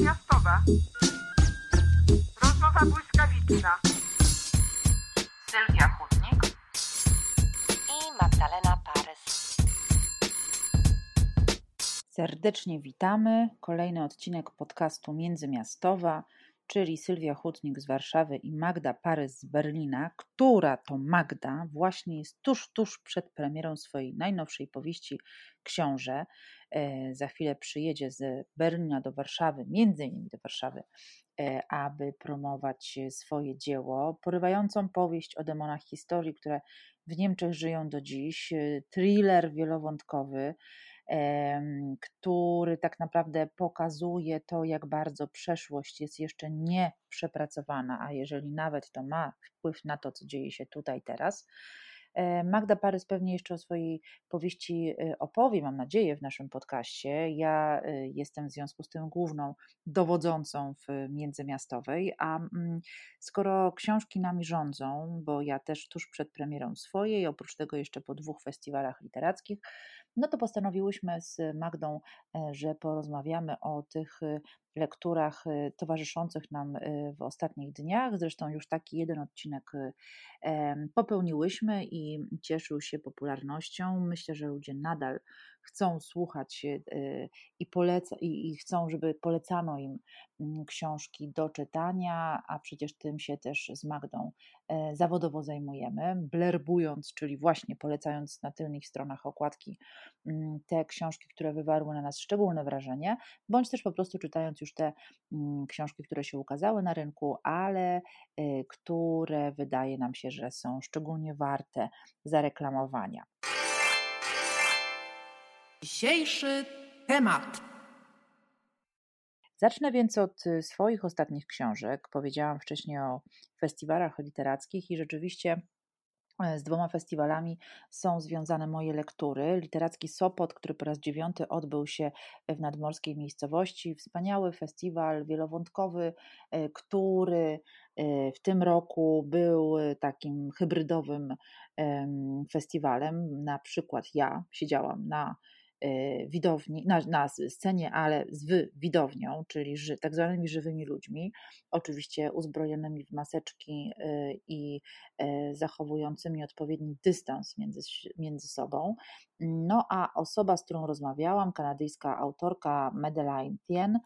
międzymiastowa. Rozmowa błyskawiczna. Sylwia Chudnik i Magdalena Parys. Serdecznie witamy. Kolejny odcinek podcastu Międzymiastowa, czyli Sylwia Chudnik z Warszawy i Magda Parys z Berlina, która to Magda właśnie jest tuż, tuż przed premierą swojej najnowszej powieści Książę. E, za chwilę przyjedzie z Berlina do Warszawy, między innymi do Warszawy, e, aby promować swoje dzieło. Porywającą powieść o demonach historii, które w Niemczech żyją do dziś. E, thriller wielowątkowy który tak naprawdę pokazuje to, jak bardzo przeszłość jest jeszcze nie przepracowana, a jeżeli nawet to ma wpływ na to, co dzieje się tutaj teraz. E, Magda Parys pewnie jeszcze o swojej powieści e, opowie, mam nadzieję, w naszym podcaście. Ja e, jestem w związku z tym główną dowodzącą w międzymiastowej, a mm, skoro książki nami rządzą, bo ja też tuż przed premierą swojej, oprócz tego jeszcze po dwóch festiwalach literackich, no to postanowiłyśmy z Magdą, że porozmawiamy o tych lekturach y, towarzyszących nam y, w ostatnich dniach. Zresztą już taki jeden odcinek y, popełniłyśmy i cieszył się popularnością. Myślę, że ludzie nadal chcą słuchać i, poleca, i, i chcą, żeby polecano im mm, książki do czytania, a przecież tym się też z Magdą e, zawodowo zajmujemy, blerbując, czyli właśnie polecając na tylnych stronach okładki mm, te książki, które wywarły na nas szczególne wrażenie, bądź też po prostu czytając już te mm, książki, które się ukazały na rynku, ale y, które wydaje nam się, że są szczególnie warte zareklamowania. Dzisiejszy temat. Zacznę więc od y, swoich ostatnich książek. Powiedziałam wcześniej o festiwalach literackich i rzeczywiście z dwoma festiwalami są związane moje lektury. Literacki Sopot, który po raz dziewiąty odbył się w nadmorskiej miejscowości. Wspaniały festiwal wielowątkowy, e, który e, w tym roku był takim hybrydowym festiwalem. Na przykład ja siedziałam na widowni, na, na scenie, ale z widownią, czyli ży, tak zwanymi żywymi ludźmi, oczywiście uzbrojonymi w maseczki y, i y, zachowującymi odpowiedni dystans między, między sobą. No a osoba, z którą rozmawiałam, kanadyjska autorka Madeleine Tien,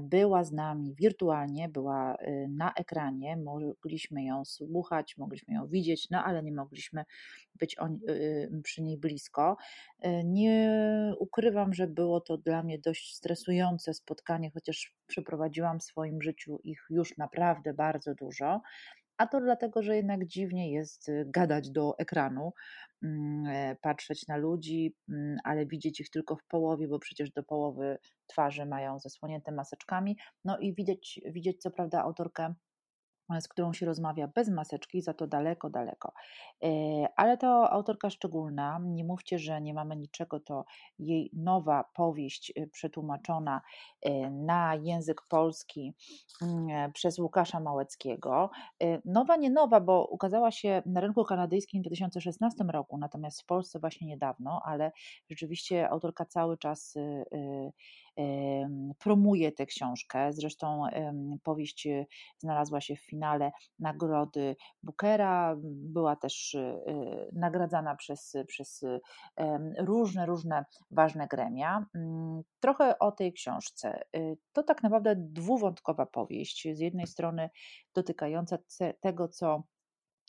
była z nami wirtualnie, była y, na ekranie, mogliśmy ją słuchać, mogliśmy ją widzieć, no ale nie mogliśmy być y, przy niej blisko. E, nie ukrywam, że było to dla mnie dość stresujące spotkanie, chociaż przeprowadziłam w swoim życiu ich już naprawdę bardzo dużo a to dlatego, że jednak dziwnie jest y, gadać do ekranu, mm, e, patrzeć na ludzi, mm, ale widzieć ich tylko w połowie, bo przecież do połowy twarzy mają zasłonięte maseczkami. No i widzieć, widzieć co prawda autorkę z którą się rozmawia bez maseczki, za to daleko, daleko. E, ale to autorka szczególna. Nie mówcie, że nie mamy niczego, to jej nowa powieść e, przetłumaczona e, na język polski mm, przez Łukasza Małeckiego. Nowa, nie nowa, bo ukazała się na rynku kanadyjskim w 2016 roku, natomiast w Polsce właśnie niedawno, ale rzeczywiście autorka cały czas promuje tę książkę. Zresztą powieść e, znalazła się w finale nagrody Bookera, była też e, nagradzana przez, przez różne, różne ważne gremia. Mm, trochę o tej książce. E, to tak naprawdę dwuwątkowa powieść. Z jednej strony dotykająca tego, co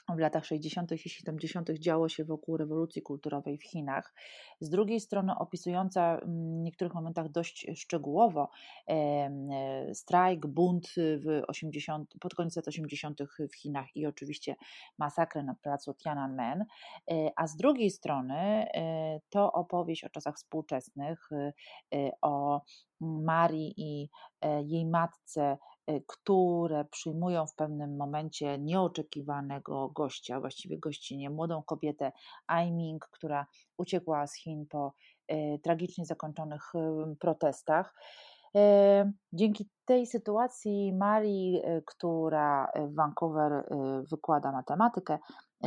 w latach 60. i 70. działo się wokół rewolucji kulturowej w Chinach. Z drugiej strony opisująca w niektórych momentach dość szczegółowo e, strajk, bunt w 80, pod koniec lat 80. w Chinach i oczywiście masakrę na placu Tiananmen, e, a z drugiej strony e, to opowieść o czasach współczesnych, o Marii i jej matce, które przyjmują w pewnym momencie nieoczekiwanego gościa, właściwie gościnie, młodą kobietę Aiming, która uciekła z Chin po y, tragicznie zakończonych y, protestach. Dzięki tej sytuacji Marii, która w Vancouver wykłada matematykę,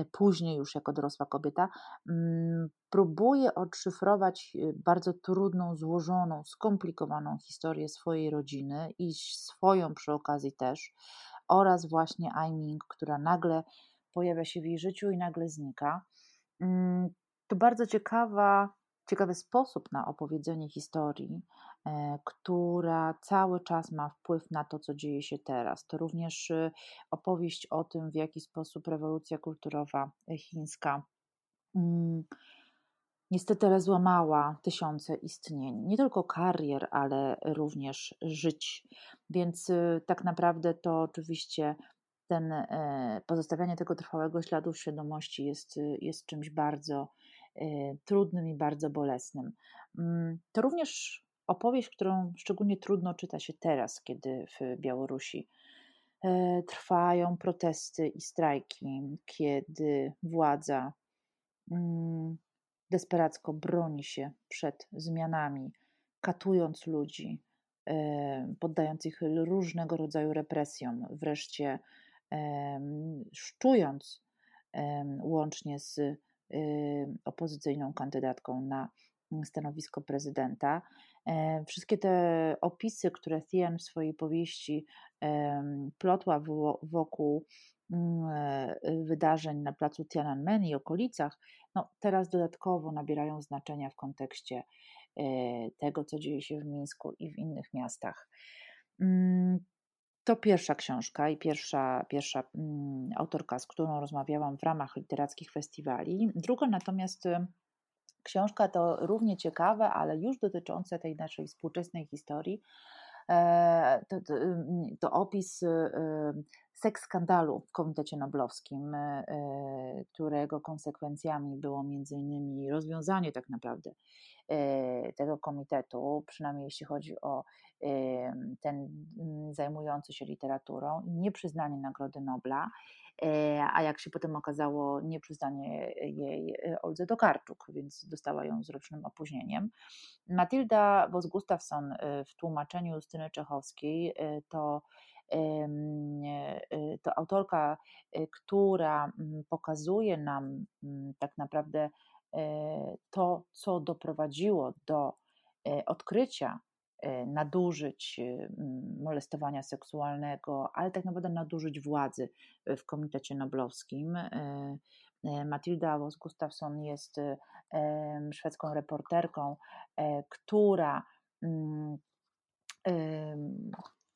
później już jako dorosła kobieta, mm, próbuje odszyfrować bardzo trudną, złożoną, skomplikowaną historię swojej rodziny i swoją przy okazji też, oraz właśnie Aiming, która nagle pojawia się w jej życiu i nagle znika. Mm, to bardzo ciekawa, ciekawy sposób na opowiedzenie historii, e, która cały czas ma wpływ na to, co dzieje się teraz. To również y, opowieść o tym, w jaki sposób rewolucja kulturowa chińska mm, niestety złamała tysiące istnień, nie tylko karier, ale również żyć. Więc y, tak naprawdę to oczywiście ten e, pozostawianie tego trwałego śladu w świadomości jest, y, jest czymś bardzo e, trudnym i bardzo bolesnym. Mm, to również opowieść, którą szczególnie trudno czyta się teraz, kiedy w Białorusi e, trwają protesty i strajki, kiedy władza mm, desperacko broni się przed zmianami, katując ludzi, poddając ich różnego rodzaju represjom, wreszcie szczując łącznie z opozycyjną kandydatką na stanowisko prezydenta. Wszystkie te opisy, które Thian w swojej powieści plotła wokół mm, e, wydarzeń na placu Tiananmen i okolicach, no teraz dodatkowo nabierają znaczenia w kontekście e, tego, co dzieje się w Mińsku i w innych miastach. To pierwsza książka i pierwsza, pierwsza mm, autorka, z którą rozmawiałam w ramach literackich festiwali. Druga natomiast y, książka to równie ciekawe, ale już dotyczące tej naszej współczesnej historii. E, to, to, y, to opis y, seks skandalu w Komitecie Noblowskim, którego konsekwencjami było między innymi rozwiązanie tak naprawdę tego komitetu, przynajmniej jeśli chodzi o ten mm, zajmujący się literaturą nieprzyznanie Nagrody Nobla, e, a jak się potem okazało, nieprzyznanie jej e, Oldze Tokarczuk, więc dostała ją z rocznym opóźnieniem. Matilda Vos-Gustafsson e, w tłumaczeniu Justyny Czechowskiej to to autorka, która mm, pokazuje nam mm, tak naprawdę to, co doprowadziło do odkrycia E, nadużyć e, molestowania seksualnego, ale tak naprawdę nadużyć władzy w Komitecie Noblowskim. E, Matilda Vos Gustafsson jest szwedzką reporterką, która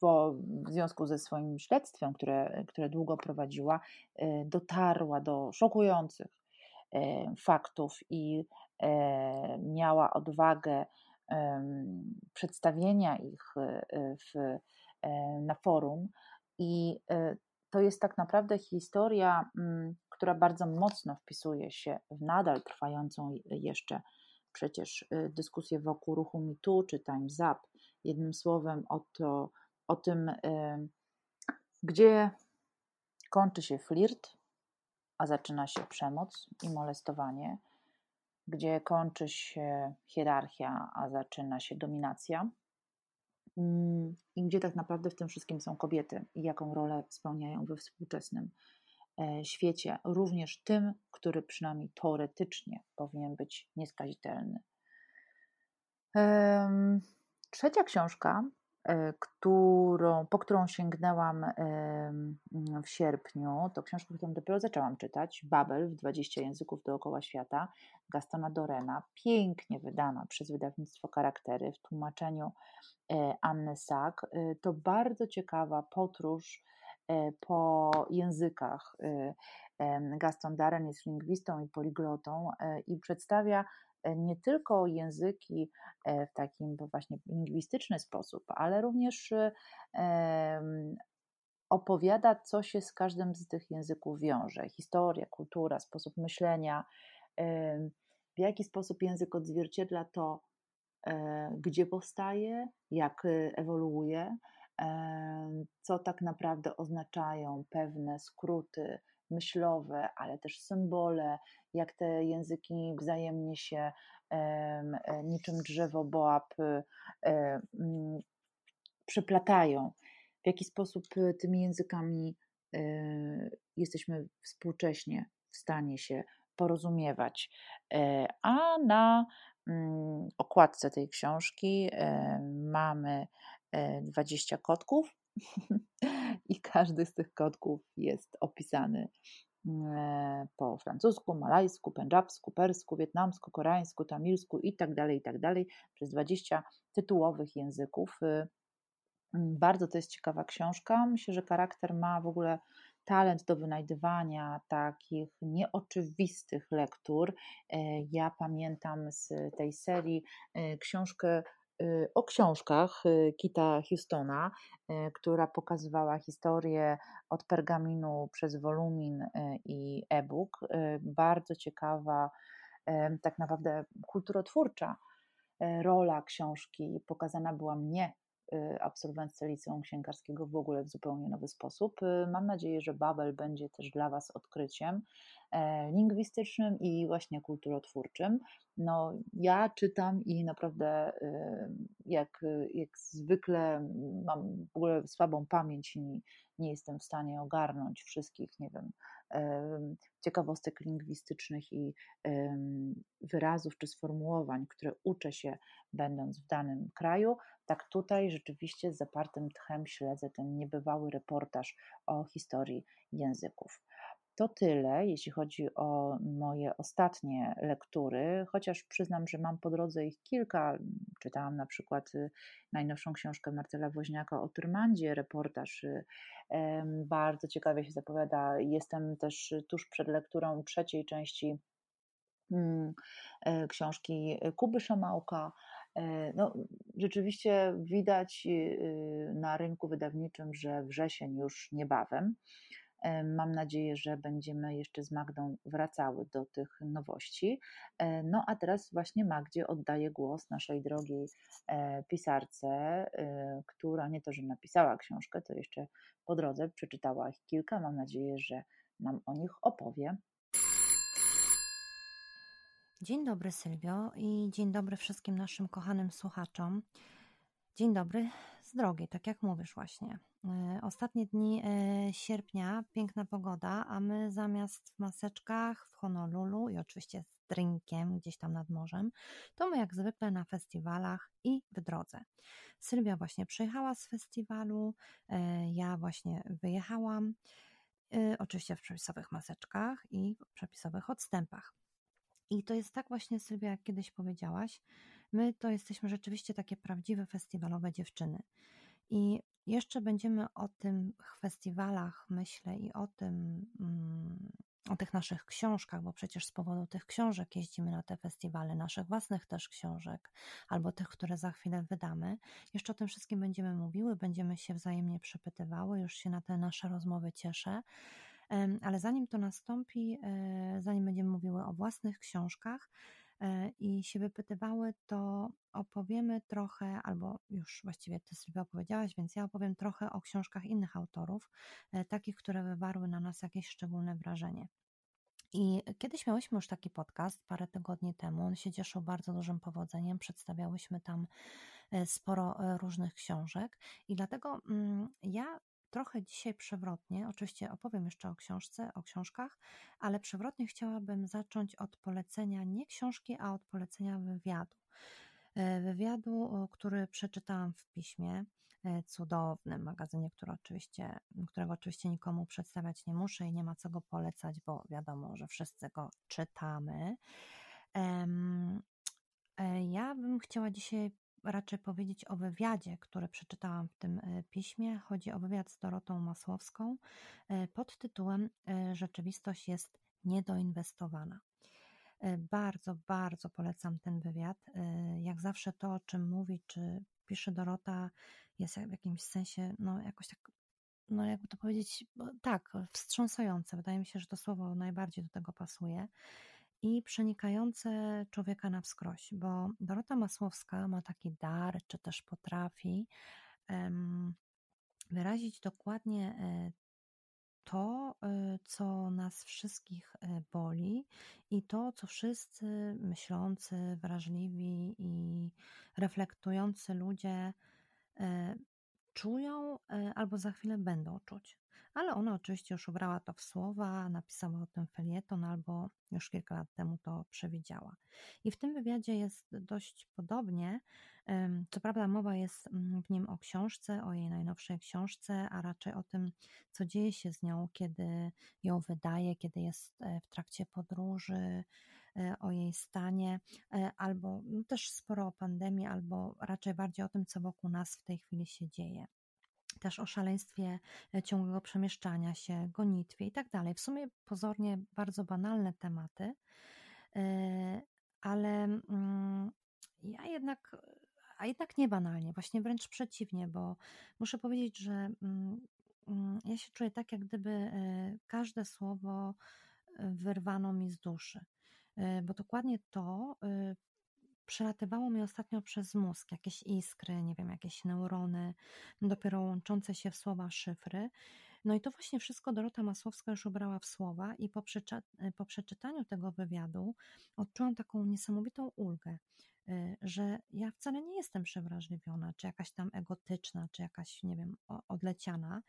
w związku ze swoim śledztwem, które, które długo prowadziła, dotarła do szokujących faktów i miała odwagę przedstawienia ich e, w, e, na forum. I e, to jest tak naprawdę historia, mm, która bardzo mocno wpisuje się w nadal trwającą jeszcze przecież dyskusję wokół ruchu MeToo czy Time's Up. Jednym słowem o, to, o tym, gdzie kończy się flirt, a zaczyna się przemoc i molestowanie, gdzie kończy się hierarchia, a zaczyna się dominacja. Mm, I gdzie tak naprawdę w tym wszystkim są kobiety i jaką rolę spełniają we współczesnym e, świecie, również tym, który przynajmniej teoretycznie powinien być nieskazitelny. Trzecia książka którą, po którą sięgnęłam w sierpniu. To książka, którą dopiero zaczęłam czytać, Babel w 20 języków dookoła świata, Gastona Dorena, pięknie wydana przez wydawnictwo Charaktery w tłumaczeniu e, Anny Sack. E, to bardzo ciekawa podróż po językach. Gaston Daren jest lingwistą i poliglotą i przedstawia E, nie tylko języki e, w takim właśnie lingwistyczny sposób, ale również e, opowiada, co się z każdym z tych języków wiąże. Historia, kultura, sposób myślenia, w jaki sposób język odzwierciedla to, gdzie powstaje, jak ewoluuje, co tak naprawdę oznaczają pewne skróty myślowe, ale też symbole, jak te języki wzajemnie się e, niczym drzewo boab e, mm, przeplatają, w jaki sposób tymi językami e, jesteśmy współcześnie w stanie się porozumiewać. A na mm, okładce tej książki mamy 20 kotków i każdy z tych kotków jest opisany E, po francusku, malajsku, pendżabsku, persku, wietnamsku, koreańsku, tamilsku i tak dalej, i tak przez 20 tytułowych języków. Y, mm, bardzo to jest ciekawa książka. Myślę, że charakter ma w ogóle talent do wynajdywania takich nieoczywistych lektur. E, ja pamiętam z tej serii e, książkę o książkach y, Kita Houstona, y, która pokazywała historię od pergaminu przez wolumin i e-book. Bardzo ciekawa, tak naprawdę kulturotwórcza rola książki pokazana była mnie absolwentce liceum księgarskiego w ogóle w zupełnie nowy sposób. Mam nadzieję, że Babel będzie też dla Was odkryciem e, lingwistycznym i właśnie kulturotwórczym. No, ja czytam i naprawdę jak, jak zwykle mam w ogóle słabą pamięć i nie jestem w stanie ogarnąć wszystkich, nie wiem, ciekawostek lingwistycznych i wyrazów czy sformułowań, które uczę się będąc w danym kraju, tak tutaj rzeczywiście z zapartym tchem śledzę ten niebywały reportaż o historii języków. To tyle, jeśli chodzi o moje ostatnie lektury, chociaż przyznam, że mam po drodze ich kilka. Czytałam na przykład y, najnowszą książkę Marcela Woźniaka o Tyrmandzie, reportaż y, bardzo ciekawie się zapowiada. Jestem też tuż przed lekturą trzeciej części mm, e, książki Kuby Szamałka. E, no, rzeczywiście widać y, na rynku wydawniczym, że wrzesień już niebawem. Mam nadzieję, że będziemy jeszcze z Magdą wracały do tych nowości. E, no a teraz właśnie Magdzie oddaję głos naszej drogiej e, pisarce, e, która nie to, że napisała książkę, to jeszcze po drodze przeczytała ich kilka. Mam nadzieję, że nam o nich opowie. Dzień dobry Sylwio i dzień dobry wszystkim naszym kochanym słuchaczom. Dzień dobry z drogi, tak jak mówisz właśnie. E, ostatnie dni e, sierpnia, piękna pogoda, a my zamiast w maseczkach w Honolulu i oczywiście z drinkiem gdzieś tam nad morzem, to my jak zwykle na festiwalach i w drodze. Sylwia właśnie przyjechała z festiwalu, e, ja właśnie wyjechałam, oczywiście w przepisowych maseczkach i w przepisowych odstępach. I to jest tak właśnie, Sylwia, jak kiedyś powiedziałaś, my to jesteśmy rzeczywiście takie prawdziwe festiwalowe dziewczyny. I jeszcze będziemy o tym festiwalach, myślę, i o tym, mm, o tych naszych książkach, bo przecież z powodu tych książek jeździmy na te festiwale, naszych własnych też książek, albo tych, które za chwilę wydamy. Jeszcze o tym wszystkim będziemy mówiły, będziemy się wzajemnie przepytywały, już się na te nasze rozmowy cieszę. Ale zanim to nastąpi, e, zanim będziemy mówiły o własnych książkach, i się wypytywały, to opowiemy trochę, albo już właściwie Ty sobie opowiedziałaś, więc ja opowiem trochę o książkach innych autorów, e, takich, które wywarły na nas jakieś szczególne wrażenie. I kiedyś miałyśmy już taki podcast parę tygodni temu. On się cieszył bardzo dużym powodzeniem. Przedstawiałyśmy tam e, sporo różnych książek, i dlatego mm, ja trochę dzisiaj przewrotnie. Oczywiście opowiem jeszcze o książce, o książkach, ale przewrotnie chciałabym zacząć od polecenia nie książki, a od polecenia wywiadu. E, wywiadu, który przeczytałam w piśmie e, cudownym magazynie, który oczywiście, którego oczywiście nikomu przedstawiać nie muszę i nie ma co go polecać, bo wiadomo, że wszyscy go czytamy. E, ja bym chciała dzisiaj raczej powiedzieć o wywiadzie, który przeczytałam w tym e, piśmie. Chodzi o wywiad z Dorotą Masłowską e, pod tytułem e, Rzeczywistość jest niedoinwestowana. Bardzo, bardzo polecam ten wywiad. Jak zawsze to, o czym mówi, czy pisze Dorota, jest w jakimś sensie, no jakoś tak, no jakby to powiedzieć, tak, wstrząsające. Wydaje mi się, że to słowo najbardziej do tego pasuje i przenikające człowieka na wskroś, bo Dorota Masłowska ma taki dar, czy też potrafi wyrazić dokładnie e, to, e, co nas wszystkich e, boli i to, co wszyscy myślący, wrażliwi i reflektujący ludzie czują e, albo za chwilę będą czuć. Ale ona oczywiście już ubrała to w słowa, napisała o tym felieton albo już kilka lat temu to przewidziała. I w tym wywiadzie jest dość podobnie. Co prawda mowa jest mm, w nim o książce, o jej najnowszej książce, a raczej o tym, co dzieje się z nią, kiedy ją wydaje, kiedy jest e, w trakcie podróży, o jej stanie, albo no też sporo o pandemii, albo raczej bardziej o tym, co wokół nas w tej chwili się dzieje też o szaleństwie e, ciągłego przemieszczania się, gonitwie i tak dalej. W sumie pozornie bardzo banalne tematy, e, ale mm, ja jednak, a jednak nie banalnie, właśnie wręcz przeciwnie, bo muszę powiedzieć, że mm, mm, ja się czuję tak, jak gdyby e, każde słowo wyrwano mi z duszy. Bo dokładnie to przelatywało mi ostatnio przez mózg jakieś iskry, nie wiem, jakieś neurony, dopiero łączące się w słowa szyfry. No i to właśnie wszystko Dorota Masłowska już ubrała w słowa i po, po przeczytaniu tego wywiadu odczułam taką niesamowitą ulgę. Y, że ja wcale nie jestem przewrażliwiona, czy jakaś tam egotyczna, czy jakaś, nie wiem, odleciana,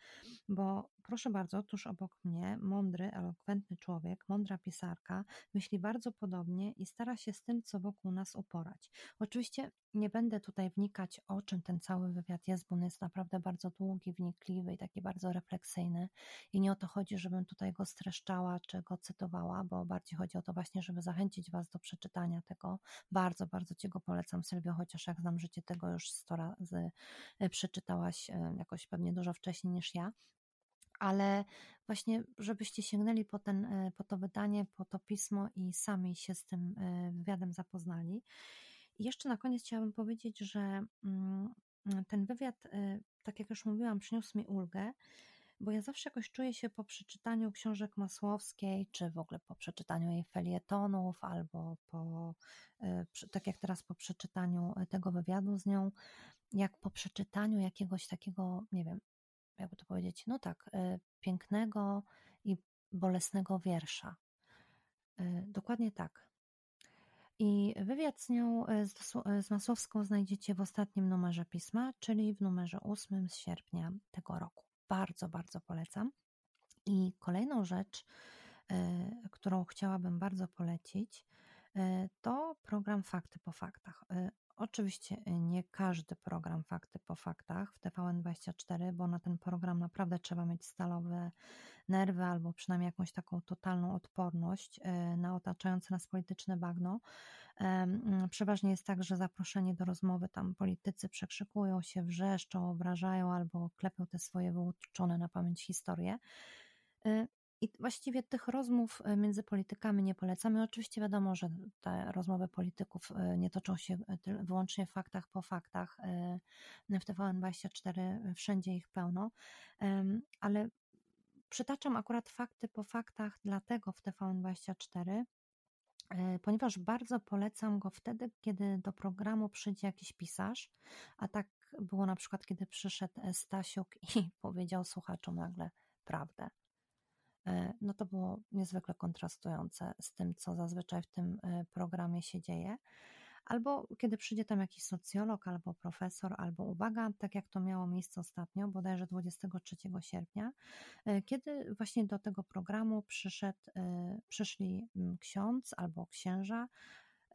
bo proszę bardzo, tuż obok mnie mądry, elokwentny człowiek, mądra pisarka, myśli bardzo podobnie i stara się z tym, co wokół nas uporać. Oczywiście nie będę tutaj wnikać, o czym ten cały wywiad jest, bo on jest naprawdę bardzo długi, wnikliwy i taki bardzo refleksyjny. I nie o to chodzi, żebym tutaj go streszczała czy go cytowała, bo bardziej chodzi o to właśnie, żeby zachęcić Was do przeczytania tego. Bardzo, bardzo Ci go polecam, Sylwio, chociaż jak znam życie, tego już sto razy e, przeczytałaś e, jakoś pewnie dużo wcześniej niż ja ale właśnie, żebyście sięgnęli po, ten, e, po to wydanie, po to pismo i sami się z tym wywiadem zapoznali. I jeszcze na koniec chciałabym powiedzieć, że mm, ten wywiad, tak jak już mówiłam, przyniósł mi ulgę, bo ja zawsze jakoś czuję się po przeczytaniu książek Masłowskiej, czy w ogóle po przeczytaniu jej felietonów, albo po, y, tak jak teraz po przeczytaniu tego wywiadu z nią, jak po przeczytaniu jakiegoś takiego, nie wiem, jakby to powiedzieć, no tak, y, pięknego i bolesnego wiersza. Dokładnie tak. I wywiad z nią, e, e, z Masłowską znajdziecie w ostatnim numerze pisma, czyli w numerze 8 z sierpnia tego roku. Bardzo, bardzo polecam. I kolejną rzecz, e, którą chciałabym bardzo polecić, to program Fakty po faktach. Oczywiście nie każdy program Fakty po faktach w TVN24, bo na ten program naprawdę trzeba mieć stalowe nerwy albo przynajmniej jakąś taką totalną odporność e, na otaczające nas polityczne bagno. Przeważnie jest tak, że zaproszeni do rozmowy tam politycy przekrzykują się, wrzeszczą, obrażają albo klepią te swoje wyuczone na pamięć historie. E, I właściwie tych rozmów e, między politykami nie polecamy. Oczywiście wiadomo, że te rozmowy polityków nie toczą się wyłącznie faktach po faktach. W TVN24 wszędzie ich pełno, ale Przytaczam akurat fakty po faktach, dlatego w TVN24, e, ponieważ bardzo polecam go wtedy, kiedy do programu przyjdzie jakiś pisarz, a tak było na przykład, kiedy przyszedł Stasiuk i powiedział słuchaczom nagle prawdę. E, no to było niezwykle kontrastujące z tym, co zazwyczaj w tym e, programie się dzieje albo kiedy przyjdzie tam jakiś socjolog, albo profesor, albo uwaga, tak jak to miało miejsce ostatnio, bodajże 23 sierpnia, e, kiedy właśnie do tego programu przyszedł, e, przyszli mm, ksiądz albo księża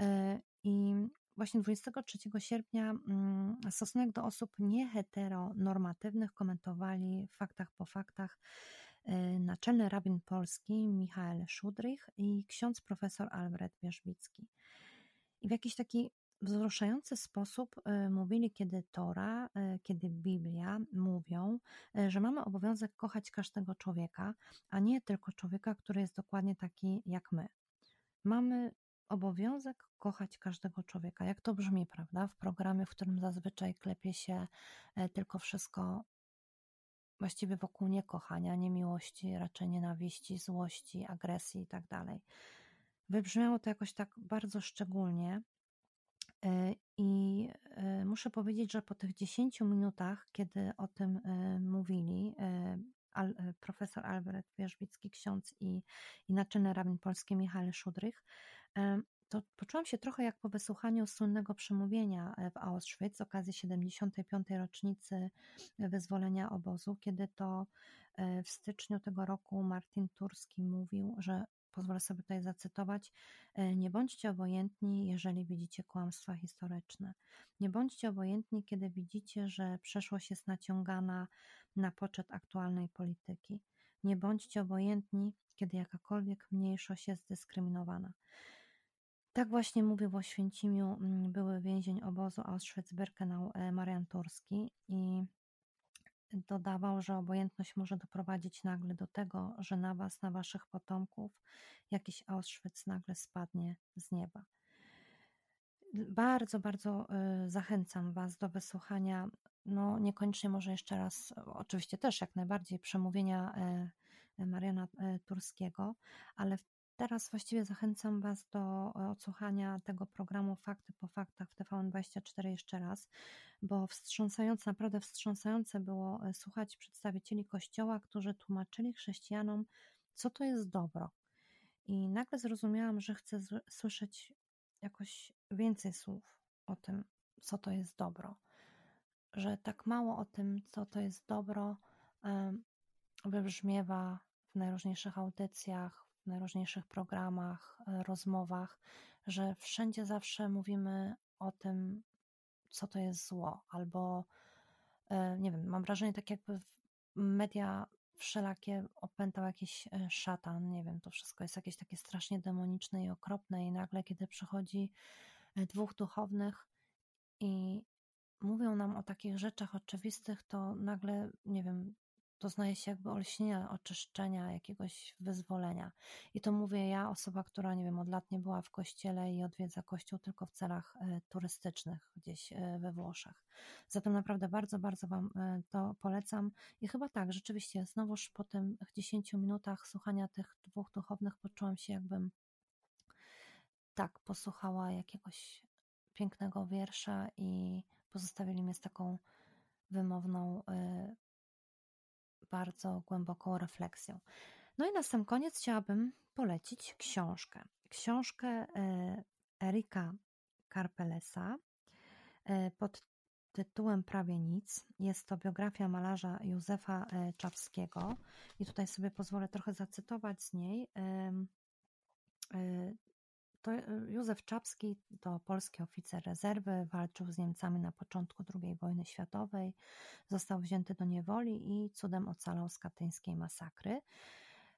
e, i właśnie 23 sierpnia mm, stosunek do osób nieheteronormatywnych komentowali w faktach po faktach naczelny rabin polski Michael Szudrych i ksiądz profesor Albert Wierzbicki. W jakiś taki wzruszający sposób y, mówili, kiedy Tora, y, kiedy Biblia mówią, y, że mamy obowiązek kochać każdego człowieka, a nie tylko człowieka, który jest dokładnie taki jak my. Mamy obowiązek kochać każdego człowieka. Jak to brzmi, prawda? W programie, w którym zazwyczaj klepie się tylko wszystko właściwie wokół niekochania, niemiłości, raczej nienawiści, złości, agresji i tak. Wybrzmiało to jakoś tak bardzo szczególnie. E, I e, muszę powiedzieć, że po tych 10 minutach, kiedy o tym e, mówili, profesor Albert Wierzbicki, ksiądz i, i naczelny rabin polski Michał Szudrych, to poczułam się trochę jak po wysłuchaniu słynnego przemówienia w Auschwitz z okazji 75. rocznicy wyzwolenia obozu, kiedy to w styczniu tego roku Martin Turski mówił, że pozwolę sobie tutaj zacytować: Nie bądźcie obojętni, jeżeli widzicie kłamstwa historyczne. Nie bądźcie obojętni, kiedy widzicie, że przeszłość jest naciągana na poczet aktualnej polityki. Nie bądźcie obojętni, kiedy jakakolwiek mniejszość jest dyskryminowana. Tak właśnie mówił w Oświęcimiu mm, były więzień obozu Auschwitz-Birkenau e, Marian Turski i dodawał, że obojętność może doprowadzić nagle do tego, że na was, na waszych potomków jakiś Auschwitz nagle spadnie z nieba. Bardzo, bardzo y, zachęcam was do wysłuchania, no niekoniecznie może jeszcze raz, oczywiście też jak najbardziej przemówienia e, Mariana e, Turskiego, ale Teraz właściwie zachęcam Was do e, odsłuchania tego programu Fakty po faktach w TVN24 jeszcze raz, bo wstrząsające, naprawdę wstrząsające było e, słuchać przedstawicieli Kościoła, którzy tłumaczyli chrześcijanom, co to jest dobro. I nagle zrozumiałam, że chcę słyszeć jakoś więcej słów o tym, co to jest dobro. Że tak mało o tym, co to jest dobro, wybrzmiewa w najróżniejszych audycjach, najróżniejszych programach, e, rozmowach, że wszędzie zawsze mówimy o tym, co to jest zło, albo e, nie wiem, mam wrażenie, tak jakby media wszelakie opętał jakiś e, szatan, nie wiem, to wszystko jest jakieś takie strasznie demoniczne i okropne i nagle, kiedy przychodzi dwóch duchownych i mówią nam o takich rzeczach oczywistych, to nagle, nie wiem, doznaje się jakby olśnienia, oczyszczenia, jakiegoś wyzwolenia. I to mówię ja, osoba, która nie wiem, od lat nie była w kościele i odwiedza kościół tylko w celach e, turystycznych gdzieś e, we Włoszech. Zatem naprawdę bardzo, bardzo Wam e, to polecam. I chyba tak, rzeczywiście, znowuż po tych 10 minutach słuchania tych dwóch duchownych poczułam się, jakbym tak posłuchała jakiegoś pięknego wiersza i pozostawili mnie z taką wymowną bardzo głęboką refleksją. No i na sam koniec chciałabym polecić książkę. Książkę e, Erika Karpelesa e, pod tytułem Prawie nic. Jest to biografia malarza Józefa e, Czapskiego i tutaj sobie pozwolę trochę zacytować z niej. To Józef Czapski to polski oficer rezerwy, walczył z Niemcami na początku II wojny światowej, został wzięty do niewoli i cudem ocalał z katyńskiej masakry.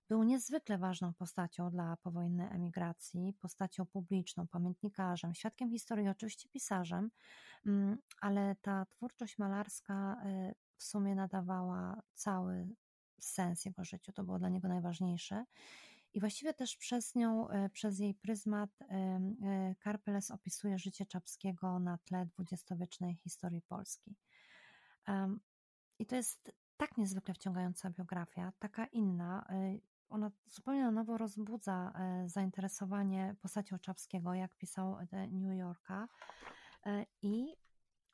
Był niezwykle ważną postacią dla powojennej emigracji, postacią publiczną, pamiętnikarzem, świadkiem historii, oczywiście pisarzem, mm, ale ta twórczość malarska y, w sumie nadawała cały sens jego życiu. To było dla niego najważniejsze. I właściwie też przez nią, e, przez jej pryzmat e, Karpeles opisuje życie Czapskiego na tle dwudziestowiecznej historii Polski. I to jest tak niezwykle wciągająca biografia, taka inna. E, ona zupełnie na nowo rozbudza zainteresowanie postacią Czapskiego, jak pisał The New Yorka. I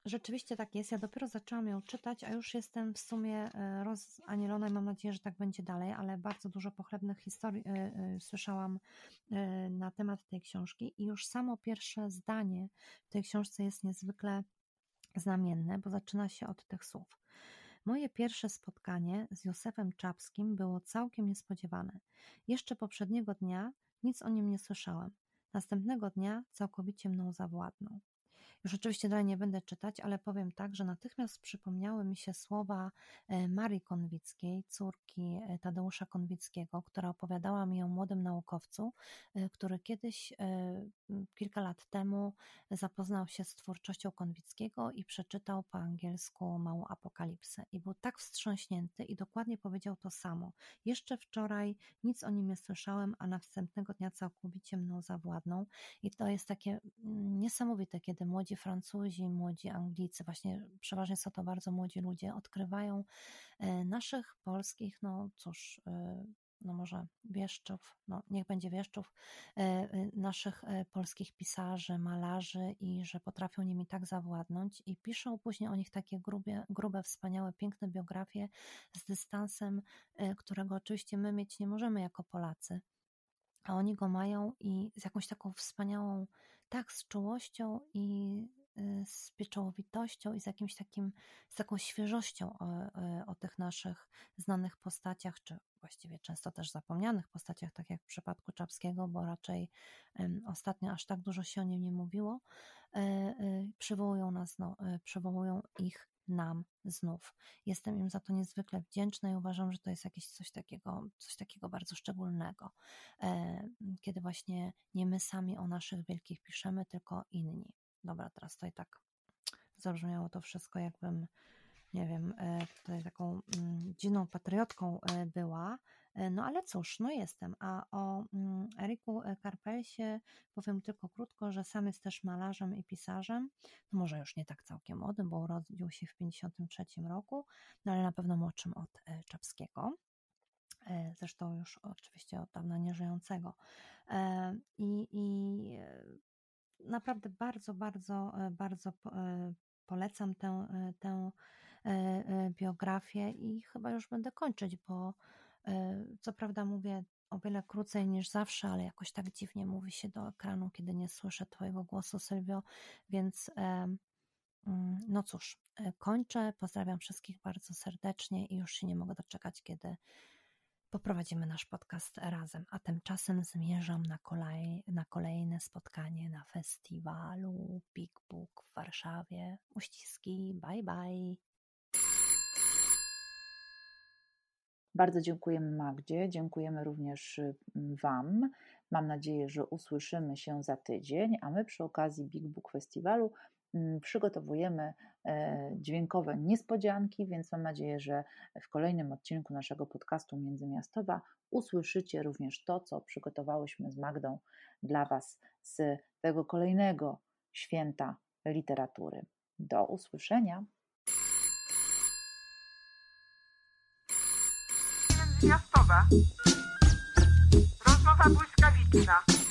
Rzeczywiście tak jest. Ja dopiero zaczęłam ją czytać, a już jestem w sumie e, rozanielona i mam nadzieję, że tak będzie dalej, ale bardzo dużo pochlebnych historii e, e, słyszałam na temat tej książki i już samo pierwsze zdanie w tej książce jest niezwykle znamienne, bo zaczyna się od tych słów. Moje pierwsze spotkanie z Józefem Czapskim było całkiem niespodziewane. Jeszcze poprzedniego dnia nic o nim nie słyszałam. Następnego dnia całkowicie mną zawładnął. Już oczywiście dalej nie będę czytać, ale powiem tak, że natychmiast przypomniały mi się słowa e, Marii Konwickiej, córki e, Tadeusza Konwickiego, która opowiadała mi o młodym naukowcu, e, który kiedyś, kilka lat temu, zapoznał się z twórczością Konwickiego i przeczytał po angielsku Małą Apokalipsę. I był tak wstrząśnięty i dokładnie powiedział to samo. Jeszcze wczoraj nic o nim nie słyszałem, a następnego dnia całkowicie mną zawładnął. I to jest takie mm, niesamowite, kiedy młodzi Francuzi, młodzi Anglicy, właśnie przeważnie są to bardzo młodzi ludzie, odkrywają e, naszych polskich, no cóż, e, no może wieszczów, no niech będzie wieszczów, e, naszych polskich pisarzy, malarzy i że potrafią nimi tak zawładnąć i piszą później o nich takie grube, grube wspaniałe, piękne biografie z dystansem, którego oczywiście my mieć nie możemy jako Polacy a oni go mają i z jakąś taką wspaniałą, tak, z czułością i y, z pieczołowitością i z jakimś takim, z taką świeżością o, y, o tych naszych znanych postaciach, czy właściwie często też zapomnianych postaciach, tak jak w przypadku Czapskiego, bo raczej ostatnio aż tak dużo się o nim nie mówiło, y, przywołują nas, no, przywołują ich nam znów. Jestem im za to niezwykle wdzięczna i uważam, że to jest jakieś coś takiego, coś takiego bardzo szczególnego, e, kiedy właśnie nie my sami o naszych wielkich piszemy, tylko inni. Dobra, teraz to i tak zabrzmiało to wszystko, jakbym, nie wiem, e, tutaj taką mm, dziwną patriotką e, była, E, no ale cóż, no jestem. A o mm, Eriku Karpelsie powiem tylko krótko, że sam jest też malarzem i pisarzem. No może już nie tak całkiem młodym, bo urodził się w 1953 roku, no ale na pewno młodszym od Czapskiego. Zresztą już oczywiście od dawna nieżyjącego. I, i naprawdę bardzo, bardzo, bardzo polecam tę, tę biografię i chyba już będę kończyć, bo E, co prawda mówię o wiele krócej niż zawsze, ale jakoś tak dziwnie mówi się do ekranu, kiedy nie słyszę Twojego głosu, Sylwio, więc mm, no cóż, e, kończę. Pozdrawiam wszystkich bardzo serdecznie i już się nie mogę doczekać, kiedy poprowadzimy nasz podcast razem. A tymczasem zmierzam na, kolej, na kolejne spotkanie na festiwalu Big Book w Warszawie. Uściski, bye bye. Bardzo dziękujemy Magdzie, dziękujemy również y, Wam. Mam nadzieję, że usłyszymy się za tydzień, a my przy okazji Big Book Festiwalu przygotowujemy e, dźwiękowe niespodzianki, więc mam nadzieję, że w kolejnym odcinku naszego podcastu Międzymiastowa usłyszycie również to, co przygotowałyśmy z Magdą dla Was z tego kolejnego święta literatury. Do usłyszenia. Miastowa. Rozmowa błyskawiczna.